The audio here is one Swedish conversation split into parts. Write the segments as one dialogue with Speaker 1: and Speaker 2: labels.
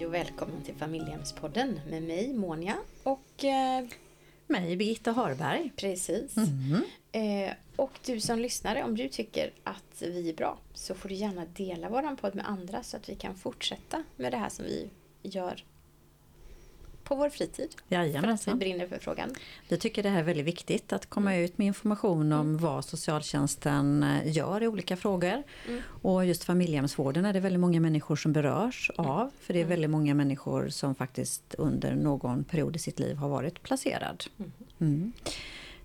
Speaker 1: Hej och välkommen till Familjehemspodden med mig Monja och eh,
Speaker 2: mig Birgitta Harberg.
Speaker 1: Precis. Mm. Eh, och du som lyssnare, om du tycker att vi är bra så får du gärna dela våran podd med andra så att vi kan fortsätta med det här som vi gör på vår fritid.
Speaker 2: Jajamensan.
Speaker 1: För att vi brinner för frågan.
Speaker 2: Vi tycker det här är väldigt viktigt att komma mm. ut med information om mm. vad socialtjänsten eh, gör i olika frågor. Mm. Och just familjehemsvården är det väldigt många människor som berörs mm. av. För det är mm. väldigt många människor som faktiskt under någon period i sitt liv har varit placerad. Mm.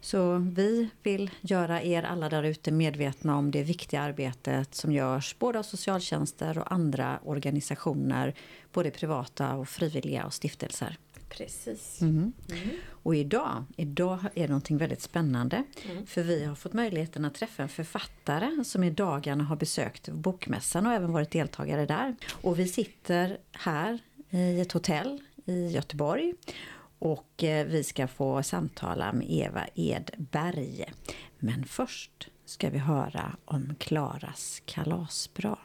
Speaker 2: Så vi vill göra er alla där ute medvetna om det viktiga arbetet som görs både av socialtjänster och andra organisationer, både privata och frivilliga och stiftelser.
Speaker 1: Precis.
Speaker 2: Mm. Mm. Och idag, idag är det någonting väldigt spännande. Mm. För vi har fått möjligheten att träffa en författare som i dagarna har besökt Bokmässan och även varit deltagare där. Och vi sitter här i ett hotell i Göteborg. Och eh, vi ska få samtala med Eva Edberg. Men först ska vi höra om Klaras kalasbra.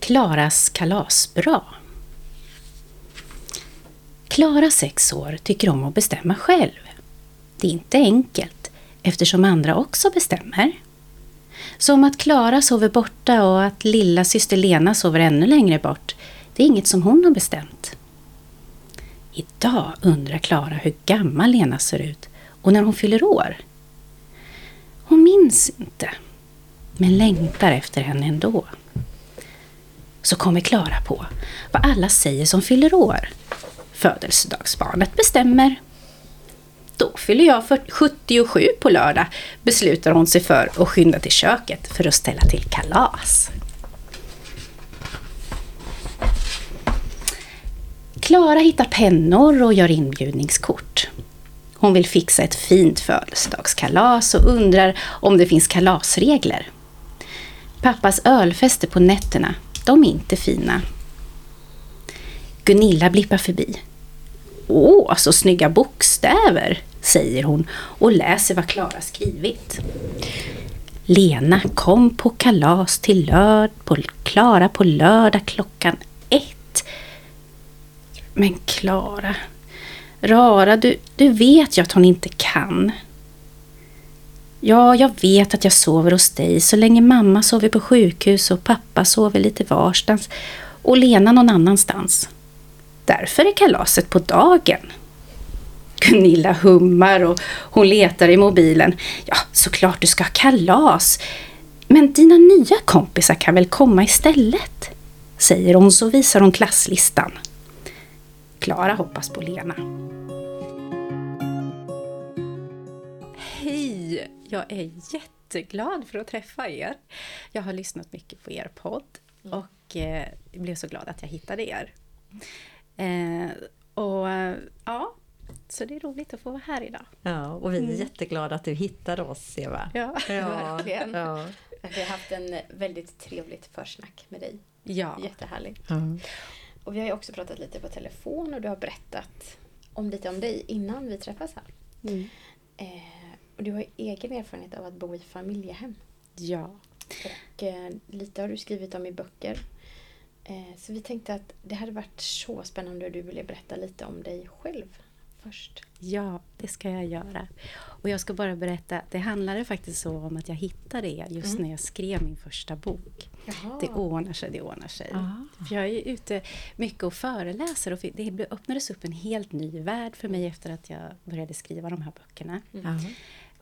Speaker 3: Klaras kalasbra Klara, sex år, tycker om att bestämma själv. Det är inte enkelt eftersom andra också bestämmer. Som att Klara sover borta och att lilla syster Lena sover ännu längre bort, det är inget som hon har bestämt. Idag undrar Klara hur gammal Lena ser ut och när hon fyller år. Hon minns inte, men längtar efter henne ändå. Så kommer Klara på vad alla säger som fyller år födelsedagsbarnet bestämmer. Då fyller jag 77 på lördag, beslutar hon sig för att skynda till köket för att ställa till kalas. Klara hittar pennor och gör inbjudningskort. Hon vill fixa ett fint födelsedagskalas och undrar om det finns kalasregler. Pappas ölfester på nätterna, de är inte fina. Gunilla blippar förbi. Åh, så snygga bokstäver, säger hon och läser vad Klara skrivit. Lena kom på kalas till lörd, på Klara på lördag klockan ett. Men Klara, Rara, du, du vet ju att hon inte kan. Ja, jag vet att jag sover hos dig så länge mamma sover på sjukhus och pappa sover lite varstans och Lena någon annanstans. Därför är kalaset på dagen. Gunilla hummar och hon letar i mobilen. Ja, såklart du ska ha kalas. Men dina nya kompisar kan väl komma istället? Säger hon så visar hon klasslistan. Klara hoppas på Lena.
Speaker 4: Hej! Jag är jätteglad för att träffa er. Jag har lyssnat mycket på er podd och eh, blev så glad att jag hittade er. Eh, och ja, så det är roligt att få vara här idag.
Speaker 2: Ja, och vi är mm. jätteglada att du hittade oss, Eva.
Speaker 1: Ja, ja verkligen. Ja. Vi har haft en väldigt trevligt försnack med dig.
Speaker 4: Ja.
Speaker 1: Jättehärligt. Mm. Och vi har ju också pratat lite på telefon och du har berättat om lite om dig innan vi träffas här. Mm. Eh, och du har egen erfarenhet av att bo i familjehem.
Speaker 4: Ja.
Speaker 1: Och eh, lite har du skrivit om i böcker. Eh, så vi tänkte att det hade varit så spännande om du ville berätta lite om dig själv först.
Speaker 4: Ja, det ska jag göra. Och jag ska bara berätta, det handlade faktiskt så om att jag hittade er just mm. när jag skrev min första bok. Jaha. Det ordnar sig, det ordnar sig. För jag är ute mycket och föreläser och det öppnades upp en helt ny värld för mig efter att jag började skriva de här böckerna. Mm.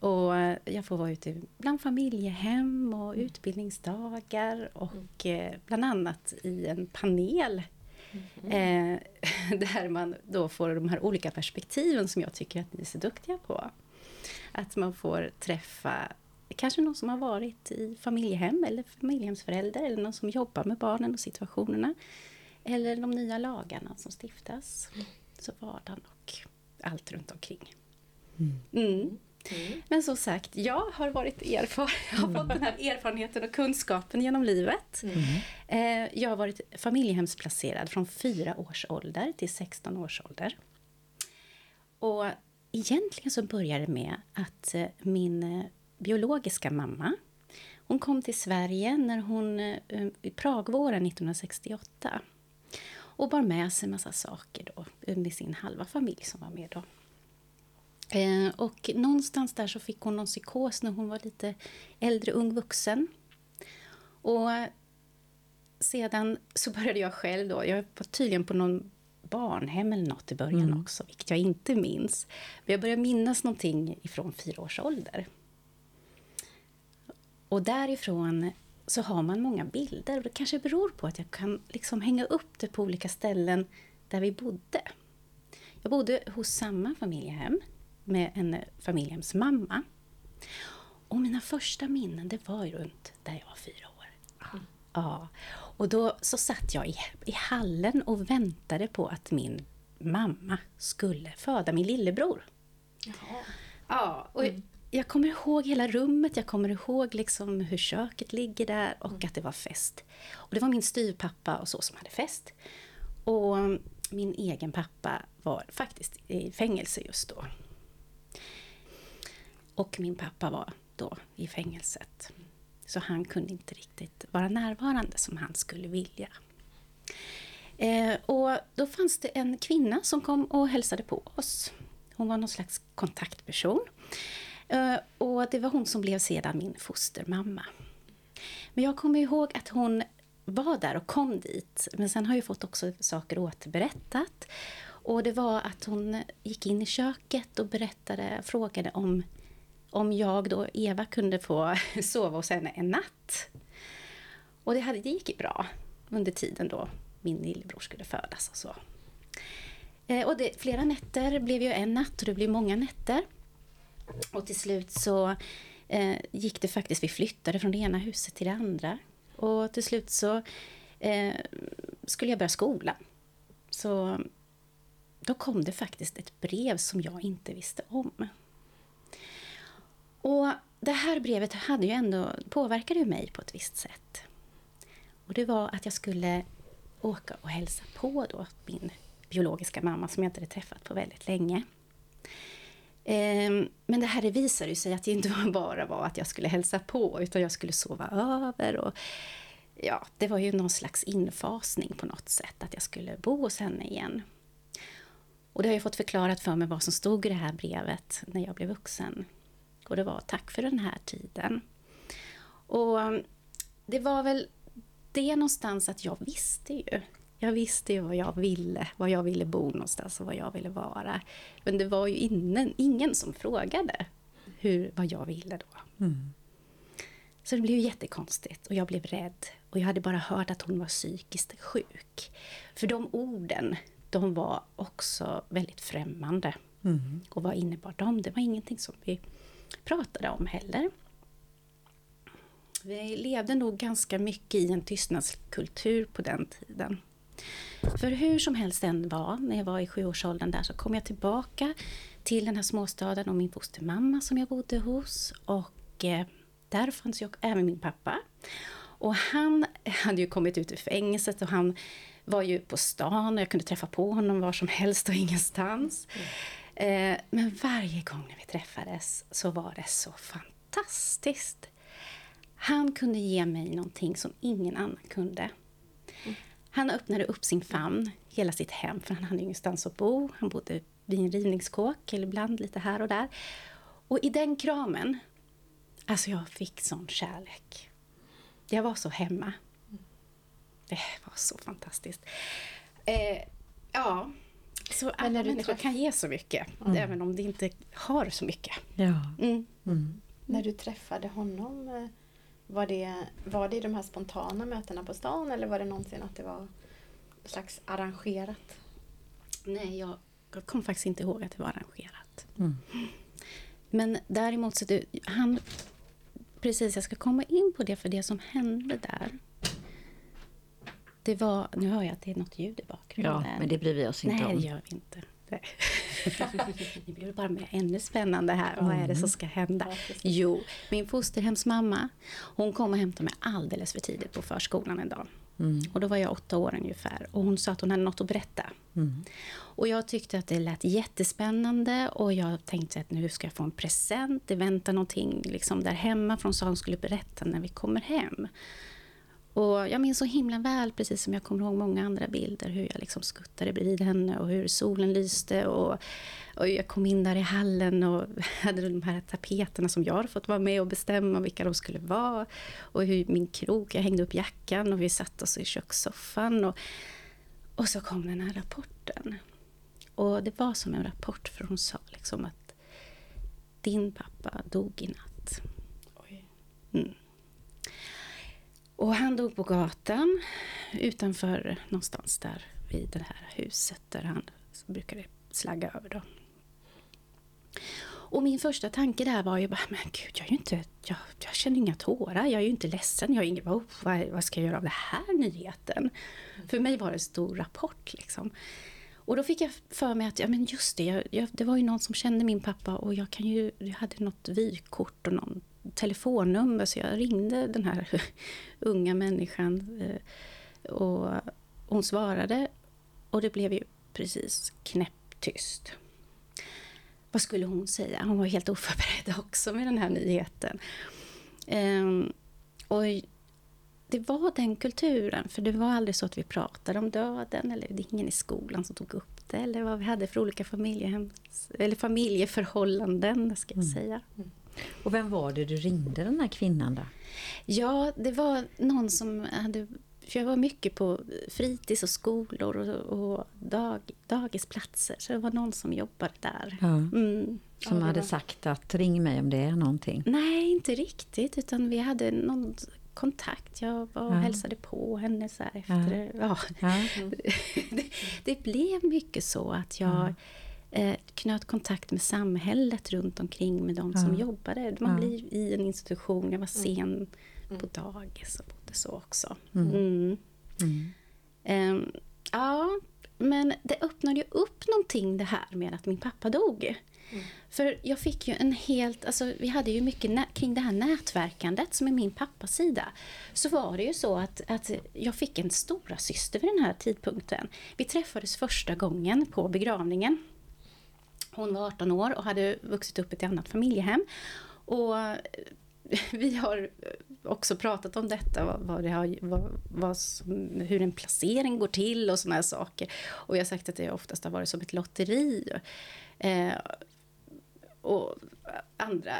Speaker 4: Och jag får vara ute bland familjehem och mm. utbildningsdagar och mm. bland annat i en panel mm. eh, där man då får de här olika perspektiven som jag tycker att ni är så duktiga på. Att man får träffa kanske någon som har varit i familjehem eller familjehemsförälder eller någon som jobbar med barnen och situationerna. Eller de nya lagarna som stiftas. Mm. Så vardagen och allt runt omkring. Mm. Mm. Mm. Men som sagt, jag har varit erfaren, jag har fått den här erfarenheten och kunskapen genom livet. Mm. Eh, jag har varit familjehemsplacerad från fyra års ålder till 16 års ålder. Och egentligen så började det med att eh, min eh, biologiska mamma, hon kom till Sverige när hon, i Pragvåren 1968. och bar med sig en massa saker då, med sin halva familj som var med då. Eh, och någonstans där så fick hon någon psykos när hon var lite äldre, ung vuxen. Och sedan så började jag själv då, jag var tydligen på någon barnhem eller något i början mm. också, vilket jag inte minns. Men jag började minnas någonting ifrån fyra års ålder. Och därifrån så har man många bilder. Och det kanske beror på att jag kan liksom hänga upp det på olika ställen där vi bodde. Jag bodde hos samma familjehem med en familjehemsmamma. Och mina första minnen, det var runt där jag var fyra år. Mm. Ja. Och då så satt jag i, i hallen och väntade på att min mamma skulle föda min lillebror. Jaha. Ja, och mm. jag kommer ihåg hela rummet, jag kommer ihåg liksom hur köket ligger där och mm. att det var fest. Och det var min styvpappa och så som hade fest. Och min egen pappa var faktiskt i fängelse just då. Och min pappa var då i fängelset. Så han kunde inte riktigt vara närvarande som han skulle vilja. Eh, och då fanns det en kvinna som kom och hälsade på oss. Hon var någon slags kontaktperson. Eh, och det var hon som blev sedan min fostermamma. Men jag kommer ihåg att hon var där och kom dit. Men sen har jag fått också saker återberättat. Och det var att hon gick in i köket och berättade, frågade om om jag då, Eva, kunde få sova hos henne en natt. Och det, hade, det gick ju bra under tiden då min lillebror skulle födas och så. Eh, och det, flera nätter blev ju en natt och det blev många nätter. Och till slut så eh, gick det faktiskt, vi flyttade från det ena huset till det andra. Och till slut så eh, skulle jag börja skolan. Så då kom det faktiskt ett brev som jag inte visste om. Och det här brevet hade ju ändå, påverkade mig på ett visst sätt. Och det var att jag skulle åka och hälsa på då min biologiska mamma som jag inte hade träffat på väldigt länge. Ehm, men det här visade sig att det inte bara var att jag skulle hälsa på utan jag skulle sova över. Och ja, det var ju någon slags infasning på något sätt, att jag skulle bo hos henne igen. Och det har jag fått förklarat för mig vad som stod i det här brevet när jag blev vuxen. Och det var tack för den här tiden. Och um, det var väl det någonstans att jag visste ju. Jag visste ju vad jag ville, var jag ville bo någonstans och vad jag ville vara. Men det var ju ingen, ingen som frågade hur, vad jag ville då. Mm. Så det blev jättekonstigt och jag blev rädd. Och jag hade bara hört att hon var psykiskt sjuk. För de orden, de var också väldigt främmande. Mm. Och vad innebar de? Det var ingenting som vi pratade om heller. Vi levde nog ganska mycket i en tystnadskultur på den tiden. För hur som helst den var, när jag var i sjuårsåldern där, så kom jag tillbaka till den här småstaden och min fostermamma som jag bodde hos. Och eh, där fanns ju även min pappa. Och han hade ju kommit ut ur fängelset och han var ju på stan och jag kunde träffa på honom var som helst och ingenstans. Mm. Eh, men varje gång när vi träffades så var det så fantastiskt. Han kunde ge mig någonting som ingen annan kunde. Han öppnade upp sin famn, hela sitt hem, för han hade ingenstans att bo. Han bodde vid en rivningskåk, eller ibland lite här och där. Och i den kramen, alltså jag fick sån kärlek. Jag var så hemma. Det var så fantastiskt. Eh, ja, så alla när människor träff... kan ge så mycket, mm. även om de inte har så mycket.
Speaker 1: Ja. Mm. Mm. När du träffade honom, eh, var det, var det i de här spontana mötena på stan eller var det någonsin att det var slags arrangerat?
Speaker 4: Nej, jag, jag kommer faktiskt inte ihåg att det var arrangerat. Mm. Men däremot så du, han... Precis, jag ska komma in på det, för det som hände där det var, nu hör jag att det är något ljud i bakgrunden.
Speaker 2: Ja, men det bryr vi oss inte
Speaker 4: Nej,
Speaker 2: om.
Speaker 4: Nej, det gör vi inte. nu blir det bara mer ännu spännande här. Mm. Vad är det som ska hända? Jo, min fosterhemsmamma, hon kom och hämtade mig alldeles för tidigt på förskolan en dag. Mm. Och då var jag åtta år ungefär. Och hon sa att hon hade något att berätta. Mm. Och jag tyckte att det lät jättespännande. Och jag tänkte att nu ska jag få en present. Det väntar någonting liksom där hemma. För hon sa att hon skulle berätta när vi kommer hem. Och jag minns så himla väl, precis som jag kommer ihåg många andra bilder, hur jag liksom skuttade bredvid henne och hur solen lyste. Och, och jag kom in där i hallen och hade de här tapeterna som jag hade fått vara med och bestämma vilka de skulle vara. Och hur min krok, jag hängde upp jackan och vi satt oss i kökssoffan. Och, och så kom den här rapporten. Och det var som en rapport för hon sa liksom att din pappa dog i natt. Mm. Och han dog på gatan utanför någonstans där vid det här huset där han brukade slagga över. Då. Och min första tanke där var ju bara, men gud, jag, är ju inte, jag, jag känner inga tårar, jag är ju inte ledsen, jag är ingen, oh, vad, vad ska jag göra av den här nyheten? Mm. För mig var det en stor rapport liksom. Och då fick jag för mig att, ja men just det, jag, jag, det var ju någon som kände min pappa och jag kan ju, jag hade något vykort och någon telefonnummer så jag ringde den här unga människan eh, och hon svarade och det blev ju precis knäpptyst. Vad skulle hon säga? Hon var helt oförberedd också med den här nyheten. Ehm, och det var den kulturen, för det var aldrig så att vi pratade om döden eller det är ingen i skolan som tog upp det eller vad vi hade för olika familjehem, eller familjeförhållanden, ska jag mm. säga.
Speaker 2: Och vem var det du ringde den här kvinnan då?
Speaker 4: Ja, det var någon som hade för jag var mycket på fritids och skolor och, och dag, dagisplatser. Så det var någon som jobbade där. Ja.
Speaker 2: Mm. Som ja, hade var... sagt att ring mig om det är någonting?
Speaker 4: Nej, inte riktigt. Utan vi hade någon kontakt. Jag var och ja. hälsade på henne så efter. Ja. ja. det, det, blev mycket så att jag eh, knöt kontakt med samhället runt omkring med de som jobbade. Man blir i en institution. Jag var mm. sen mm. på dagis och bodde så också. Mm. Um, ja, men det öppnade ju upp någonting det här med att min pappa dog. Mm. För jag fick ju en helt, alltså vi hade ju mycket kring det här nätverkandet som är min pappas sida. Så var det ju så att, att jag fick en stora syster vid den här tidpunkten. Vi träffades första gången på begravningen. Hon var 18 år och hade vuxit upp i ett annat familjehem. Och vi har också pratat om detta, vad, det har, vad, vad hur en placering går till och såna här saker. Och jag har sagt att det oftast har varit som ett lotteri. Eh, och andra,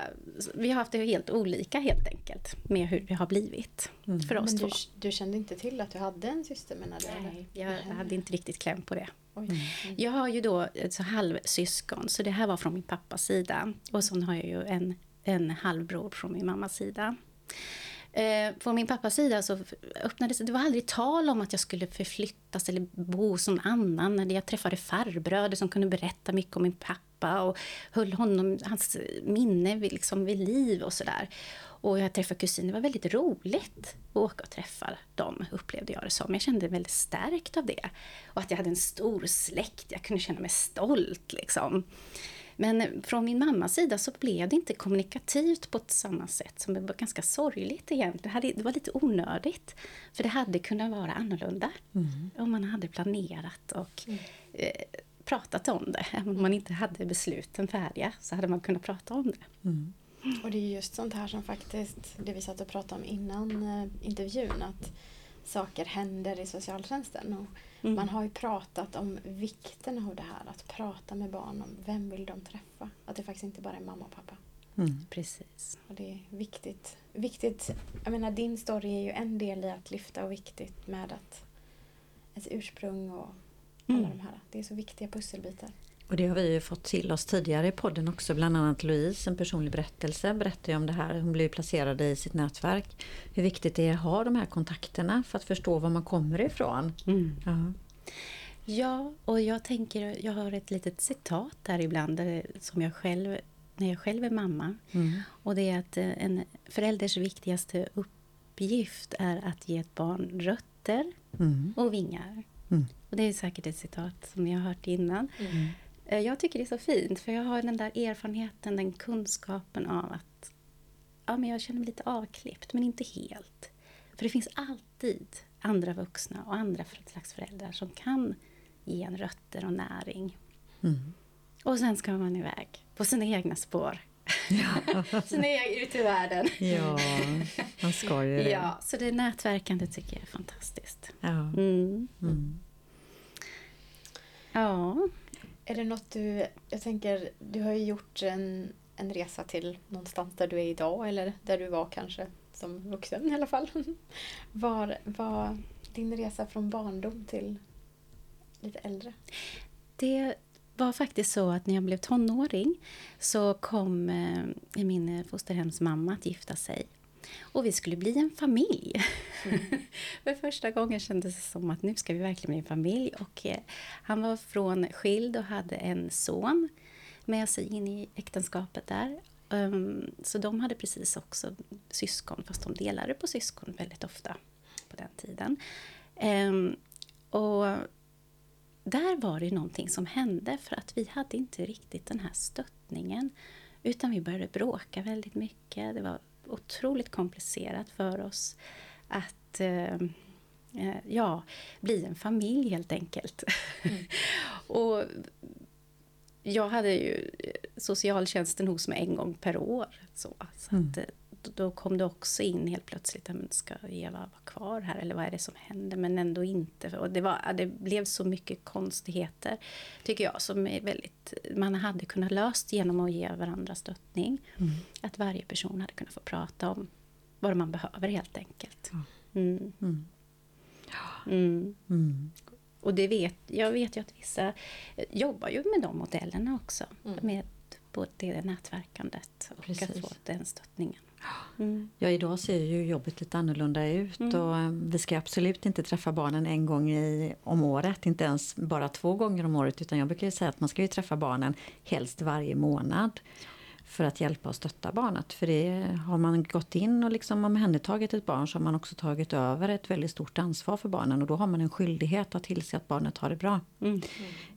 Speaker 4: vi har haft det helt olika helt enkelt med hur det har blivit mm. för oss
Speaker 1: Men
Speaker 4: två.
Speaker 1: Du, du, kände inte till att du hade en syster menar du?
Speaker 4: Nej, jag mm. hade inte riktigt kläm på det. Mm. Jag har ju då ett så halvsyskon, så det här var från min pappas sida. Och så har jag ju en, en halvbror från min mammas sida. Eh, på min pappas sida så öppnades det var aldrig tal om att jag skulle förflyttas eller bo någon annan. När jag träffade farbröder som kunde berätta mycket om min pappa och höll honom, hans minne vid, liksom, vid liv och sådär. Och jag träffade kusiner, det var väldigt roligt att åka och träffa dem, upplevde jag det som. Jag kände mig väldigt stärkt av det. Och att jag hade en stor släkt, jag kunde känna mig stolt liksom. Men från min mammas sida så blev det inte kommunikativt på ett samma sätt som det var ganska sorgligt egentligen. Det var lite onödigt. För det hade kunnat vara annorlunda mm. om man hade planerat och mm. eh, pratat om det. Även om man inte hade besluten färdiga så hade man kunnat prata om det. Mm.
Speaker 1: Och det är just sånt här som faktiskt, det vi satt och pratade om innan eh, intervjun, att saker händer i socialtjänsten. Och mm. Man har ju pratat om vikten av det här, att prata med barn om vem vill de träffa. Att det faktiskt inte bara är mamma och pappa.
Speaker 4: Mm. Precis.
Speaker 1: Och det är viktigt. viktigt. Jag menar din story är ju en del i att lyfta och viktigt med att ett ursprung och alla mm. de här. Det är så viktiga pusselbitar.
Speaker 2: Och det har vi ju fått till oss tidigare i podden också. Bland annat Louise, en personlig berättelse, berättar ju om det här. Hon blev placerad i sitt nätverk. Hur viktigt det är att ha de här kontakterna för att förstå var man kommer ifrån. Mm.
Speaker 4: Ja. ja, och jag tänker, jag har ett litet citat där ibland där, som jag själv, när jag själv är mamma. Mm. Och det är att eh, en förälders viktigaste uppgift är att ge ett barn rötter mm. och vingar. Mm. Och det är säkert ett citat som jag har hört innan. Mm. Eh, jag tycker det är så fint, för jag har den där erfarenheten, den kunskapen av att ja, men jag känner mig lite avklippt, men inte helt. För det finns alltid andra vuxna och andra slags föräldrar som kan ge en rötter och näring. Mm. Och sen ska man iväg på sina egna spår. Ja. Sen är jag ute i världen.
Speaker 2: Ja, man ska ju det.
Speaker 4: Ja, så det nätverkande tycker jag är fantastiskt.
Speaker 2: Ja.
Speaker 4: Mm.
Speaker 2: Mm.
Speaker 4: Ja.
Speaker 1: Är det något du, jag tänker, du har ju gjort en, en resa till någonstans där du är idag eller där du var kanske som vuxen i alla fall. Var var din resa från barndom till lite äldre?
Speaker 4: Det var faktiskt så att när jag blev tonåring så kom eh, min fosterhemsmamma att gifta sig. Och vi skulle bli en familj. Mm. För första gången kändes det som att nu ska vi verkligen bli en familj. Och eh, han var från skild och hade en son med sig in i äktenskapet där. Um, så de hade precis också syskon, fast de delade på syskon väldigt ofta på den tiden. Um, och där var det någonting som hände för att vi hade inte riktigt den här stöttningen. Utan vi började bråka väldigt mycket. Det var otroligt komplicerat för oss att eh, eh ja, bli en familj helt enkelt. Mm. och jag hade ju socialtjänsten hos mig en gång per år. Så, så mm. att, eh, då kom det också in helt plötsligt, ska Eva vara kvar här eller vad är det som händer? Men ändå inte. Och det, var, det blev så mycket konstigheter, tycker jag, som är väldigt, man hade kunnat löst genom att ge varandra stöttning. Mm. Att varje person hade kunnat få prata om vad man behöver helt enkelt. Mm. Mm. mm. mm. Och det vet, jag vet ju att vissa jobbar ju med de modellerna också. Mm. Med både det nätverkandet och Precis. att få den stöttningen.
Speaker 2: Mm. Ja, idag ser ju jobbet lite annorlunda ut mm. och eh, vi ska absolut inte träffa barnen en gång i, om året, inte ens bara två gånger om året utan jag brukar säga att man ska ju träffa barnen helst varje månad för att hjälpa och stötta barnet. För det, har man gått in och liksom omhändertagit ett barn så har man också tagit över ett väldigt stort ansvar för barnen och då har man en skyldighet att tillse att barnet har det bra. Mm.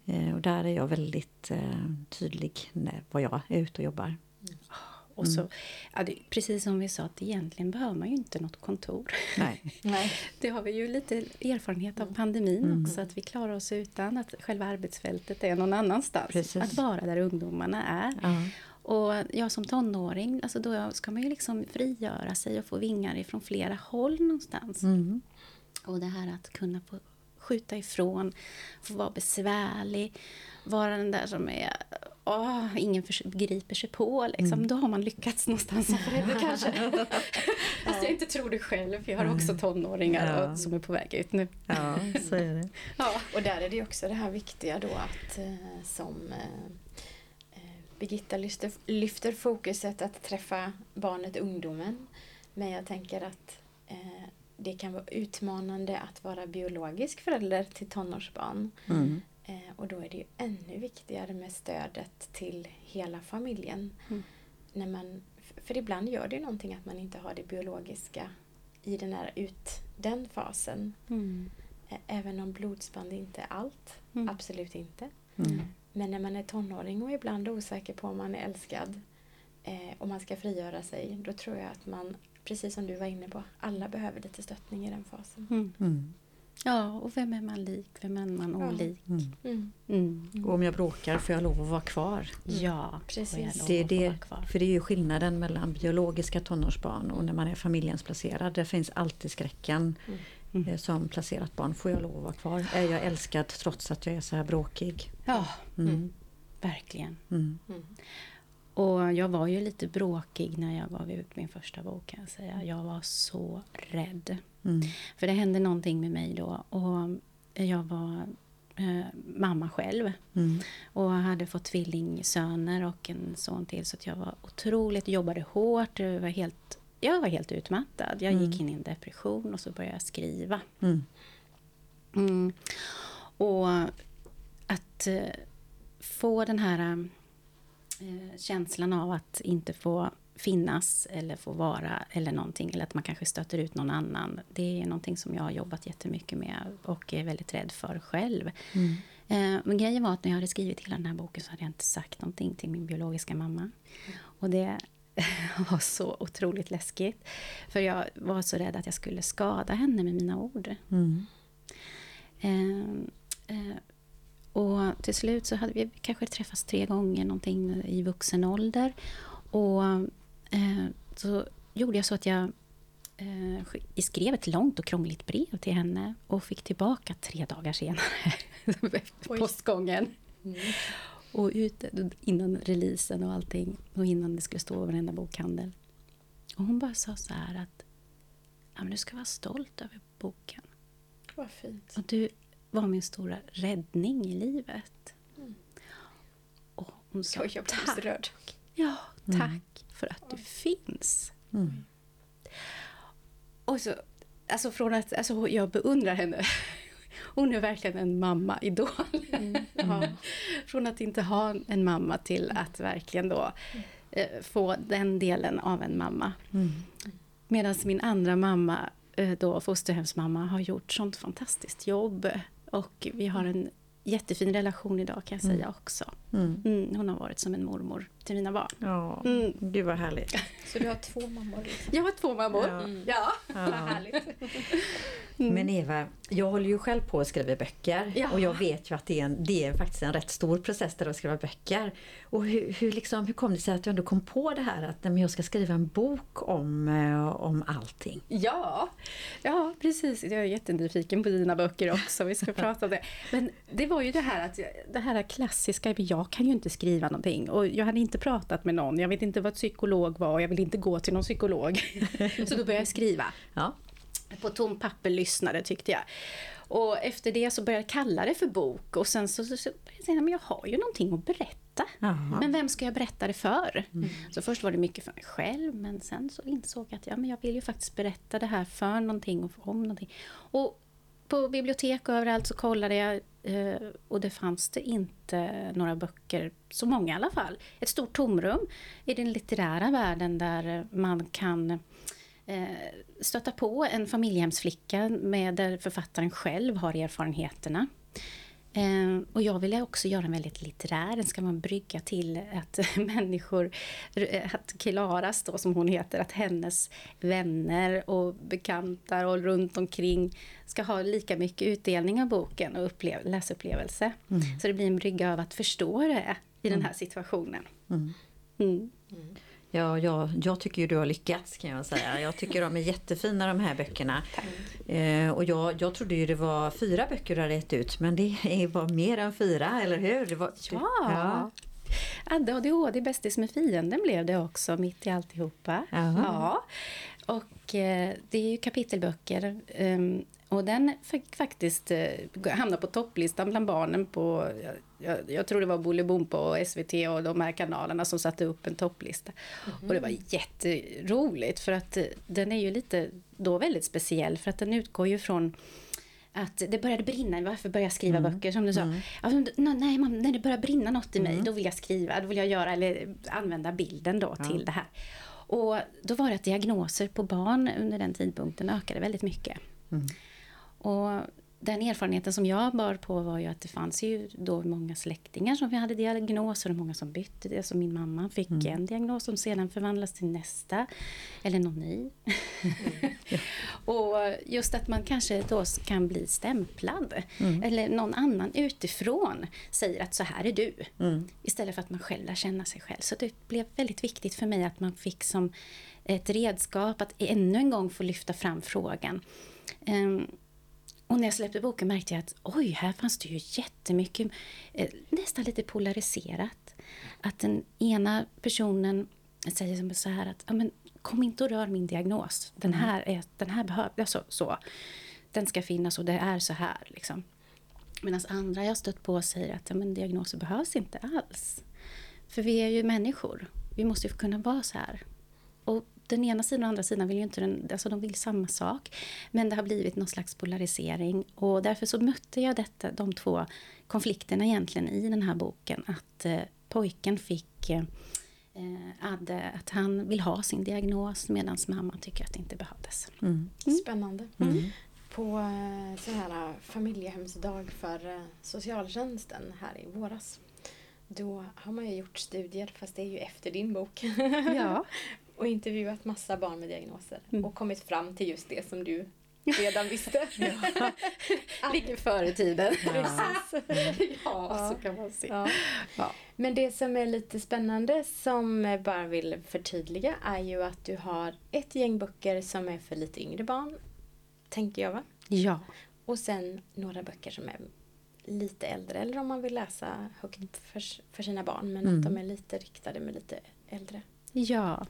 Speaker 2: Mm. och där är jag väldigt eh, tydlig när vad jag är ute och jobbar. Mm.
Speaker 4: Och så, ja, det, precis som vi sa, att egentligen behöver man ju inte något kontor.
Speaker 2: Nej.
Speaker 4: Nej. Det har vi ju lite erfarenhet av pandemin mm. också, att vi klarar oss utan att själva arbetsfältet är någon annanstans. Precis. Att vara där ungdomarna är. Ja. Och jag som tonåring, alltså då ska man ju liksom frigöra sig och få vingar ifrån flera håll någonstans. Mm. Och det här att kunna få skjuta ifrån, få vara besvärlig, vara den där som är åh, ingen griper sig på. Liksom. Mm. Då har man lyckats någonstans som förälder kanske. Fast jag inte tror det själv, för jag har också tonåringar ja. som är på väg ut nu.
Speaker 2: Ja, så är det.
Speaker 1: ja. Och där är det också det här viktiga då att eh, som eh, Birgitta lyfter, lyfter fokuset att träffa barnet, ungdomen. Men jag tänker att eh, det kan vara utmanande att vara biologisk förälder till tonårsbarn. Mm. Eh, och då är det ju ännu viktigare med stödet till hela familjen. Mm. När man, för ibland gör det ju någonting att man inte har det biologiska i den, här ut, den fasen. Mm. Även om blodsband inte är allt. Mm. Absolut inte. Mm. Men när man är tonåring och ibland osäker på om man är älskad eh, och man ska frigöra sig, då tror jag att man, precis som du var inne på, alla behöver lite stöttning i den fasen. Mm. Mm.
Speaker 4: Ja, och vem är man lik? Vem är man olik?
Speaker 2: Mm. mm. Mm. Och om jag bråkar, får jag lov att vara kvar?
Speaker 4: Ja, precis.
Speaker 2: Det är det, för det är ju skillnaden mellan biologiska tonårsbarn och när man är familjens placerad. Det finns alltid skräcken mm. Eh, som placerat barn. Får jag lov att vara kvar? Är jag älskad trots att jag är så här bråkig?
Speaker 4: Ja, mm. verkligen. Mm. Och jag var ju lite bråkig när jag gav ut min första bok kan jag säga. Jag var så rädd. Mm. För det hände någonting med mig då. Och jag var eh, mamma själv. Mm. Och hade fått tvillingsöner och en son till. Så jag var otroligt, jobbade hårt. Jag var helt, jag var helt utmattad. Jag gick mm. in i en depression och så började jag skriva. Mm. Mm. Och att eh, få den här eh, känslan av att inte få finnas eller få vara eller någonting. Eller att man kanske stöter ut någon annan. Det är någonting som jag har jobbat jättemycket med och är väldigt rädd för själv. Mm. Eh, men grejen var att när jag hade skrivit hela den här boken så hade jag inte sagt någonting till min biologiska mamma. Mm. Och det var så otroligt läskigt. För jag var så rädd att jag skulle skada henne med mina ord. Mm. Eh, eh, och till slut så hade vi kanske träffats tre gånger någonting i vuxen ålder. Och så gjorde jag så att jag eh, skrev ett långt och krångligt brev till henne och fick tillbaka tre dagar senare, postgången. Mm. Och ute, innan releasen och allting, och innan det skulle stå i varenda bokhandel. Och hon bara sa så här att ja, men du ska vara stolt över boken.
Speaker 1: Vad fint.
Speaker 4: Och du var min stora räddning i livet. Mm. Och hon sa
Speaker 1: jag, jag tack. Rörd.
Speaker 4: Ja, tack mm. För att du finns. Mm. Och så, alltså från att, alltså jag beundrar henne. Hon är verkligen en mamma-idol. Mm. ja. Från att inte ha en mamma till att verkligen då eh, få den delen av en mamma. Mm. Medan min andra mamma, eh, då fosterhemsmamma, har gjort sånt fantastiskt jobb. Och vi har en jättefin relation idag kan jag säga mm. också. Mm. Mm, hon har varit som en mormor till mina barn.
Speaker 2: Ja, mm. Gud vad härligt.
Speaker 1: Så du har två mammor? Liksom.
Speaker 4: Jag har två mammor. Ja,
Speaker 1: mm. ja. ja. vad härligt.
Speaker 2: Mm. Men Eva, jag håller ju själv på att skriva böcker ja. och jag vet ju att det är, en, det är faktiskt en rätt stor process där att skriva böcker. Och hur, hur, liksom, hur kom det sig att du ändå kom på det här att jag ska skriva en bok om, eh, om allting?
Speaker 4: Ja, ja precis. Jag är jättenyfiken på dina böcker också. Vi ska prata om det. Men det var ju det här att det här klassiska, jag kan ju inte skriva någonting och jag hade inte pratat med någon. Jag vet inte vad psykolog var och jag vill inte gå till någon psykolog. Så då började jag skriva. Ja på tom papper lyssnade tyckte jag. Och efter det så började jag kalla det för bok och sen så, så, så jag säga, men jag har ju någonting att berätta. Aha. Men vem ska jag berätta det för? Mm. Så först var det mycket för mig själv men sen så insåg jag att ja, men jag vill ju faktiskt berätta det här för någonting och om någonting. Och på bibliotek och överallt så kollade jag eh, och det fanns det inte några böcker, så många i alla fall. Ett stort tomrum i den litterära världen där man kan eh, stöta på en familjehemsflicka med där författaren själv har erfarenheterna. Eh, och jag ville också göra den väldigt litterär. Den ska man brygga till att människor, att Klaras då som hon heter, att hennes vänner och bekanta och runt omkring ska ha lika mycket utdelning av boken och upplev, läsupplevelse. Mm. Så det blir en brygga av att förstå det i mm. den här situationen. Mm.
Speaker 2: Mm. Ja, jag, tycker ju du har lyckats kan jag säga. Jag tycker de är jättefina de här böckerna. Eh, och jag, jag trodde ju det var fyra böcker du hade gett ut men det var mer än fyra, eller hur? Det var,
Speaker 4: ja! ja. ADHD, bästis med fienden blev det också mitt i alltihopa. Aha. Ja. Och eh, det är ju kapitelböcker. Um, och den fick faktiskt eh, hamna på topplistan bland barnen på, jag, jag tror det var Bolibompa och SVT och de här kanalerna som satte upp en topplista. Mm. Och det var jätteroligt för att eh, den är ju lite då väldigt speciell för att den utgår ju från att det började brinna, varför började jag skriva mm. böcker som du sa? Mm. Alltså, nej, man, när det börjar brinna något i mig, mm. då vill jag skriva, då vill jag göra, eller använda bilden då ja. till det här. Och då var det att diagnoser på barn under den tidpunkten ökade väldigt mycket. Mm. Och den erfarenheten som jag bar på var ju att det fanns ju då många släktingar som hade diagnoser och många som bytte det. Så min mamma fick mm. en diagnos som sedan förvandlas till nästa, eller någon ny. Mm. och just att man kanske då kan bli stämplad. Mm. Eller någon annan utifrån säger att så här är du. Mm. Istället för att man själv lär känna sig själv. Så det blev väldigt viktigt för mig att man fick som ett redskap att ännu en gång få lyfta fram frågan. Um, och när jag släppte boken märkte jag att oj, här fanns det ju jättemycket, eh, nästan lite polariserat. Att den ena personen säger så här att men, kom inte och rör min diagnos. Den mm. här, är, den här behöver, alltså, så. Den ska finnas och det är så här. Liksom. Medan andra jag stött på säger att men, diagnoser behövs inte alls. För vi är ju människor. Vi måste ju kunna vara så här. Och den ena sidan och andra sidan vill ju inte den, alltså de vill samma sak. Men det har blivit någon slags polarisering och därför så mötte jag detta, de två konflikterna egentligen i den här boken. Att eh, pojken fick eh, Adde, att han vill ha sin diagnos medan mamman tycker att det inte behövdes.
Speaker 1: Mm. Mm. Spännande. Mm. På eh, så här eh, familjehemsdag för eh, socialtjänsten här i våras då har man ju gjort studier, fast det är ju efter din bok. Ja. och intervjuat massa barn med diagnoser mm. och kommit fram till just det som du redan visste.
Speaker 4: Ligger före tiden.
Speaker 1: Precis.
Speaker 4: ja, så kan man se.
Speaker 1: Ja.
Speaker 4: Ja.
Speaker 1: Men det som är lite spännande som jag bara vill förtydliga är ju att du har ett gäng böcker som är för lite yngre barn, tänker jag va?
Speaker 4: ja.
Speaker 1: Och sen några böcker som är lite äldre, eller om man vill läsa högt för, för sina barn, men
Speaker 2: Mm.
Speaker 1: att de är lite riktade med lite äldre.
Speaker 4: Ja,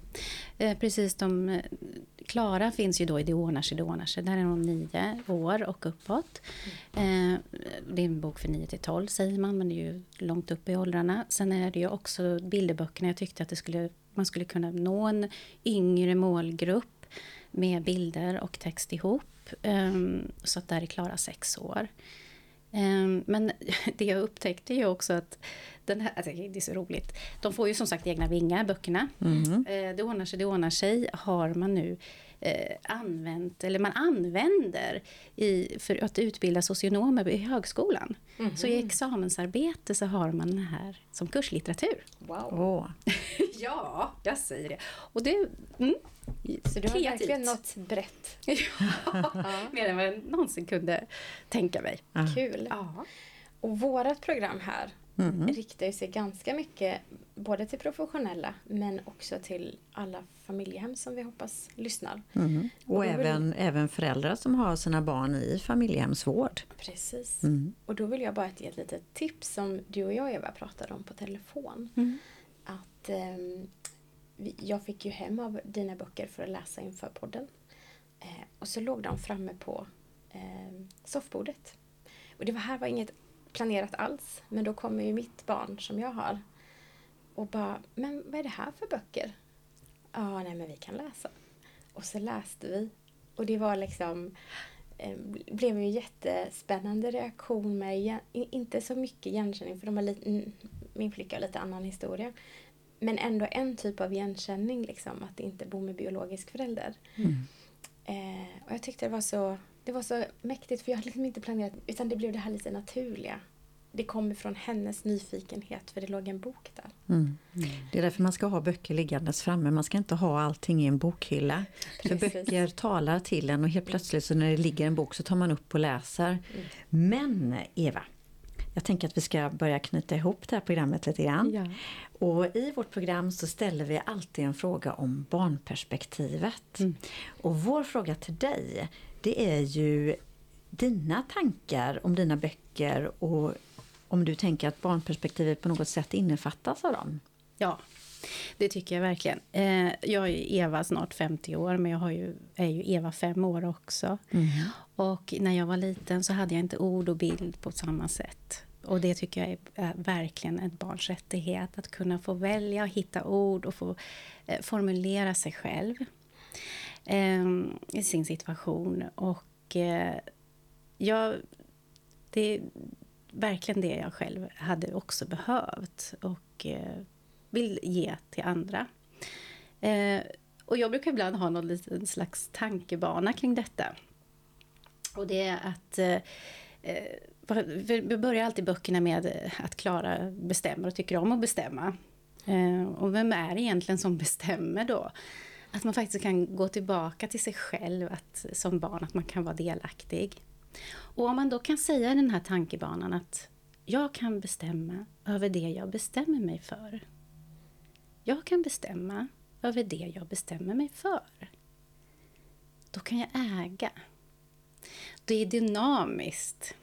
Speaker 4: eh, precis. De, eh, Klara finns ju då i Det ordnar sig, det ordnar sig. Där är hon nio år och uppåt. Eh, det är en bok för 9 till 12 säger man, men det är ju långt upp i åldrarna. Sen är det ju också bilderböckerna. Jag tyckte att det skulle, man skulle kunna nå en yngre målgrupp med bilder och text ihop. Eh, så att där är Klara sex år. Ehm, men det jag upptäckte ju också att den här, alltså det är så roligt. De får ju som sagt egna vingar, böckerna. Eh, Det ordnar sig, det ordnar sig har man nu eh, använt, eller man använder i, för att utbilda socionomer i högskolan. Så i examensarbete så har man den här som kurslitteratur.
Speaker 1: Wow!
Speaker 2: Åh,
Speaker 4: Ja, jag säger det. Och det... Mm,
Speaker 1: Så du har
Speaker 4: kreativt.
Speaker 1: verkligen något brett.
Speaker 4: ja, mer än vad jag någonsin kunde tänka mig.
Speaker 1: Kul!
Speaker 4: Ja.
Speaker 1: Och vårat program här
Speaker 2: Mm.
Speaker 1: riktar sig ganska mycket både till professionella men också till alla familjehem som vi hoppas lyssnar.
Speaker 2: Mm.
Speaker 1: Och
Speaker 2: Och
Speaker 1: då vill-
Speaker 2: även, även föräldrar som har sina barn i familjehemsvård.
Speaker 1: Precis.
Speaker 2: Mm.
Speaker 1: Och då vill jag bara ge ett litet tips som du och jag Eva pratade om på telefon.
Speaker 4: Mm.
Speaker 1: Att vi, Jag fick ju hem av dina böcker för att läsa inför podden. Eh, och så låg de framme på eh, soffbordet. Och det var här var inget planerat alls. Men då kommer ju mitt barn som jag har och bara, men vad är det här för böcker? Ja, nej men vi kan läsa. Och så läste vi. Och det var liksom eh, blev ju jättespännande reaktion med, inte så mycket igenkänning för de har lite, mm, min flicka har lite annan historia. Men ändå en typ av igenkänning, liksom, att inte bo med biologisk förälder. Eh, och jag tyckte det var så det var så mäktigt för jag hade liksom inte planerat utan det blev det här lite naturliga. Det kommer från hennes nyfikenhet för det låg en bok där.
Speaker 2: Mm. Det är därför man ska ha böcker liggandes framme. Man ska inte ha allting i en bokhylla. För
Speaker 1: Precis.
Speaker 2: böcker talar till en och helt plötsligt så när det ligger en bok så tar man upp och läser. Men Eva, jag tänker att vi ska börja knyta ihop det här programmet lite grann.
Speaker 4: Ja.
Speaker 2: Och i vårt program så ställer vi alltid en fråga om barnperspektivet. Och vår fråga till dig, det är ju dina tankar om dina böcker och om du tänker att barnperspektivet på något sätt innefattas av dem.
Speaker 4: Ja, det tycker jag verkligen. Eh, jag är ju Eva snart 50 år, men jag har ju, är ju Eva fem år också. Och när jag var liten så hade jag inte ord och bild på samma sätt. Och det tycker jag är, är verkligen ett barns rättighet, att kunna få välja och hitta ord och få eh, formulera sig själv eh, i sin situation. Och eh, jag, det är verkligen det jag själv hade också behövt och eh, vill ge till andra. Eh, och jag brukar ibland ha någon liten slags tankebana kring detta. Och det är att eh, eh vi börjar alltid böckerna med att Klara bestämmer och tycker om att bestämma. Eh, och vem är det egentligen som bestämmer då? Att man faktiskt kan gå tillbaka till sig själv att, som barn, att man kan vara delaktig. Och om man då kan säga i den här tankebanan att jag kan bestämma över det jag bestämmer mig för. Jag kan bestämma över det jag bestämmer mig för. Då kan jag äga. Det är dynamiskt.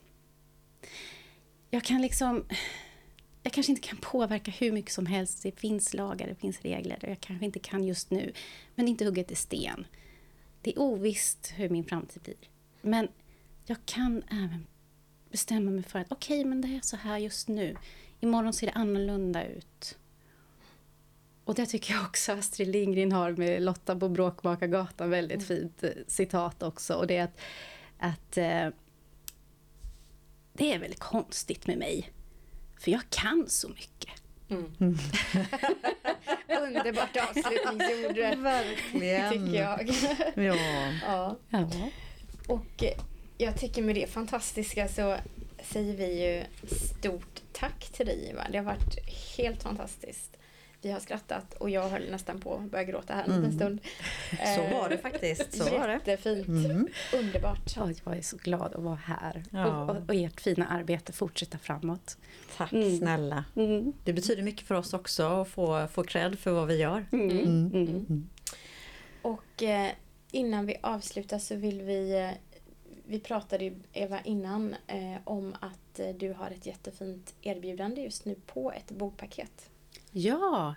Speaker 4: Jag kan liksom... Jag kanske inte kan påverka hur mycket som helst. Det finns lagar, det finns regler. Jag kanske inte kan just nu. Men inte hugget i sten. Det är ovisst hur min framtid blir. Men jag kan även bestämma mig för att okej, men det är så här just nu. Imorgon ser det annorlunda ut. Och det tycker jag också Astrid Lindgren har med Lotta på Bråkmakargatan, väldigt fint eh, citat också. Och det är att, att eh, det är väldigt konstigt med mig. För jag kan så mycket.
Speaker 1: Underbart avslutningsord
Speaker 2: Verkligen.
Speaker 1: tycker jag.
Speaker 2: Ja.
Speaker 1: ja.
Speaker 4: Ja.
Speaker 1: Och eh, jag tycker med det fantastiska så säger vi ju stort tack till dig Eva. Det har varit helt fantastiskt. Vi har skrattat och jag höll nästan på att börja gråta här en mm. stund.
Speaker 2: Så var det faktiskt. Så var
Speaker 1: det. Jättefint. Mm. Underbart.
Speaker 4: Ja, jag är så glad att vara här. Ja. Och, och, och, ert fina arbete fortsätta framåt.
Speaker 2: Tack mm. snälla. Mm. Det betyder mycket för oss också att få, få cred för vad vi gör. Mm.
Speaker 1: Och eh, innan vi avslutar så vill vi eh, vi pratade ju Eva innan eh, om att eh, du har ett jättefint erbjudande just nu på ett bokpaket.
Speaker 4: Ja,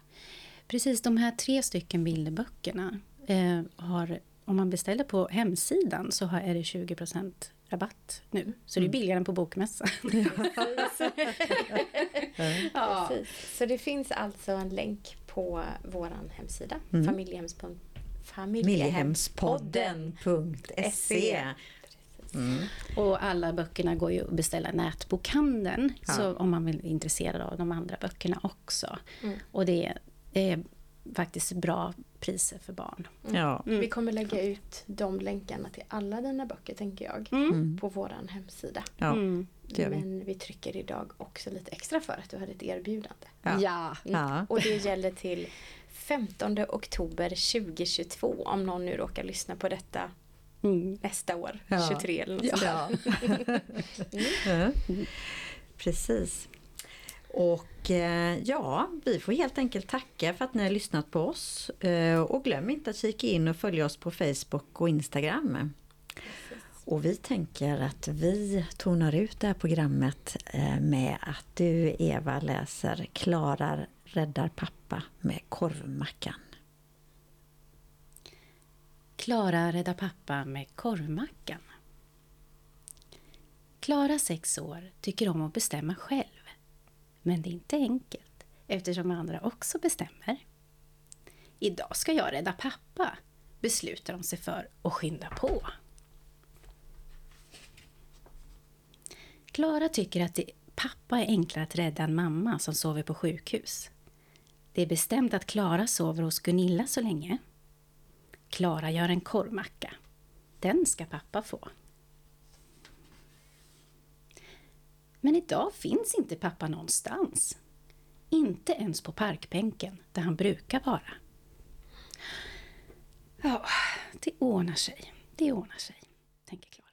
Speaker 4: precis de här tre stycken bilderböckerna eh, har, om man beställer på hemsidan så är det 20% rabatt nu. Så det är mm. billigare än på bokmässan.
Speaker 1: ja. Precis. Så det finns alltså en länk på vår hemsida, mm. familjehemspodden
Speaker 2: familjehemspodden.se
Speaker 4: Mm. Och alla böckerna går ju att beställa i nätbokhandeln. Ja. Så om man vill intresserad av de andra böckerna också. Mm. Och det är, det är faktiskt bra priser för barn.
Speaker 1: Mm. Ja. Mm. Vi kommer lägga ut de länkarna till alla dina böcker tänker jag. Mm. På vår hemsida. Ja, mm. vi. Men vi trycker idag också lite extra för att du hade ett erbjudande.
Speaker 4: Ja. ja.
Speaker 1: ja. Och det gäller till 15 oktober 2022 om någon nu råkar lyssna på detta mm. nästa år, ja. 23 eller något ja.
Speaker 2: mm. Precis. Och eh, ja, vi får helt enkelt tacka för att ni har lyssnat på oss. Eh, och glöm inte att kika in och följa oss på Facebook och Instagram. Och vi tänker att vi tonar ut det här programmet eh, med att du Eva läser Klara räddar pappa med korvmackan.
Speaker 3: Klara räddar pappa med korvmackan. Klara, sex år, tycker om att bestämma själv. Men det är inte enkelt eftersom andra också bestämmer. Idag ska jag rädda pappa, beslutar de sig för och skynda på. Klara tycker att det, pappa är enklare att rädda än mamma som sover på sjukhus. Det är bestämt att Klara sover hos Gunilla så länge. Klara gör en korvmacka. Den ska pappa få. Men idag finns inte pappa någonstans. Inte ens på parkbänken där han brukar vara. Ja, det ordnar sig. Det ordnar sig. tänker Klara.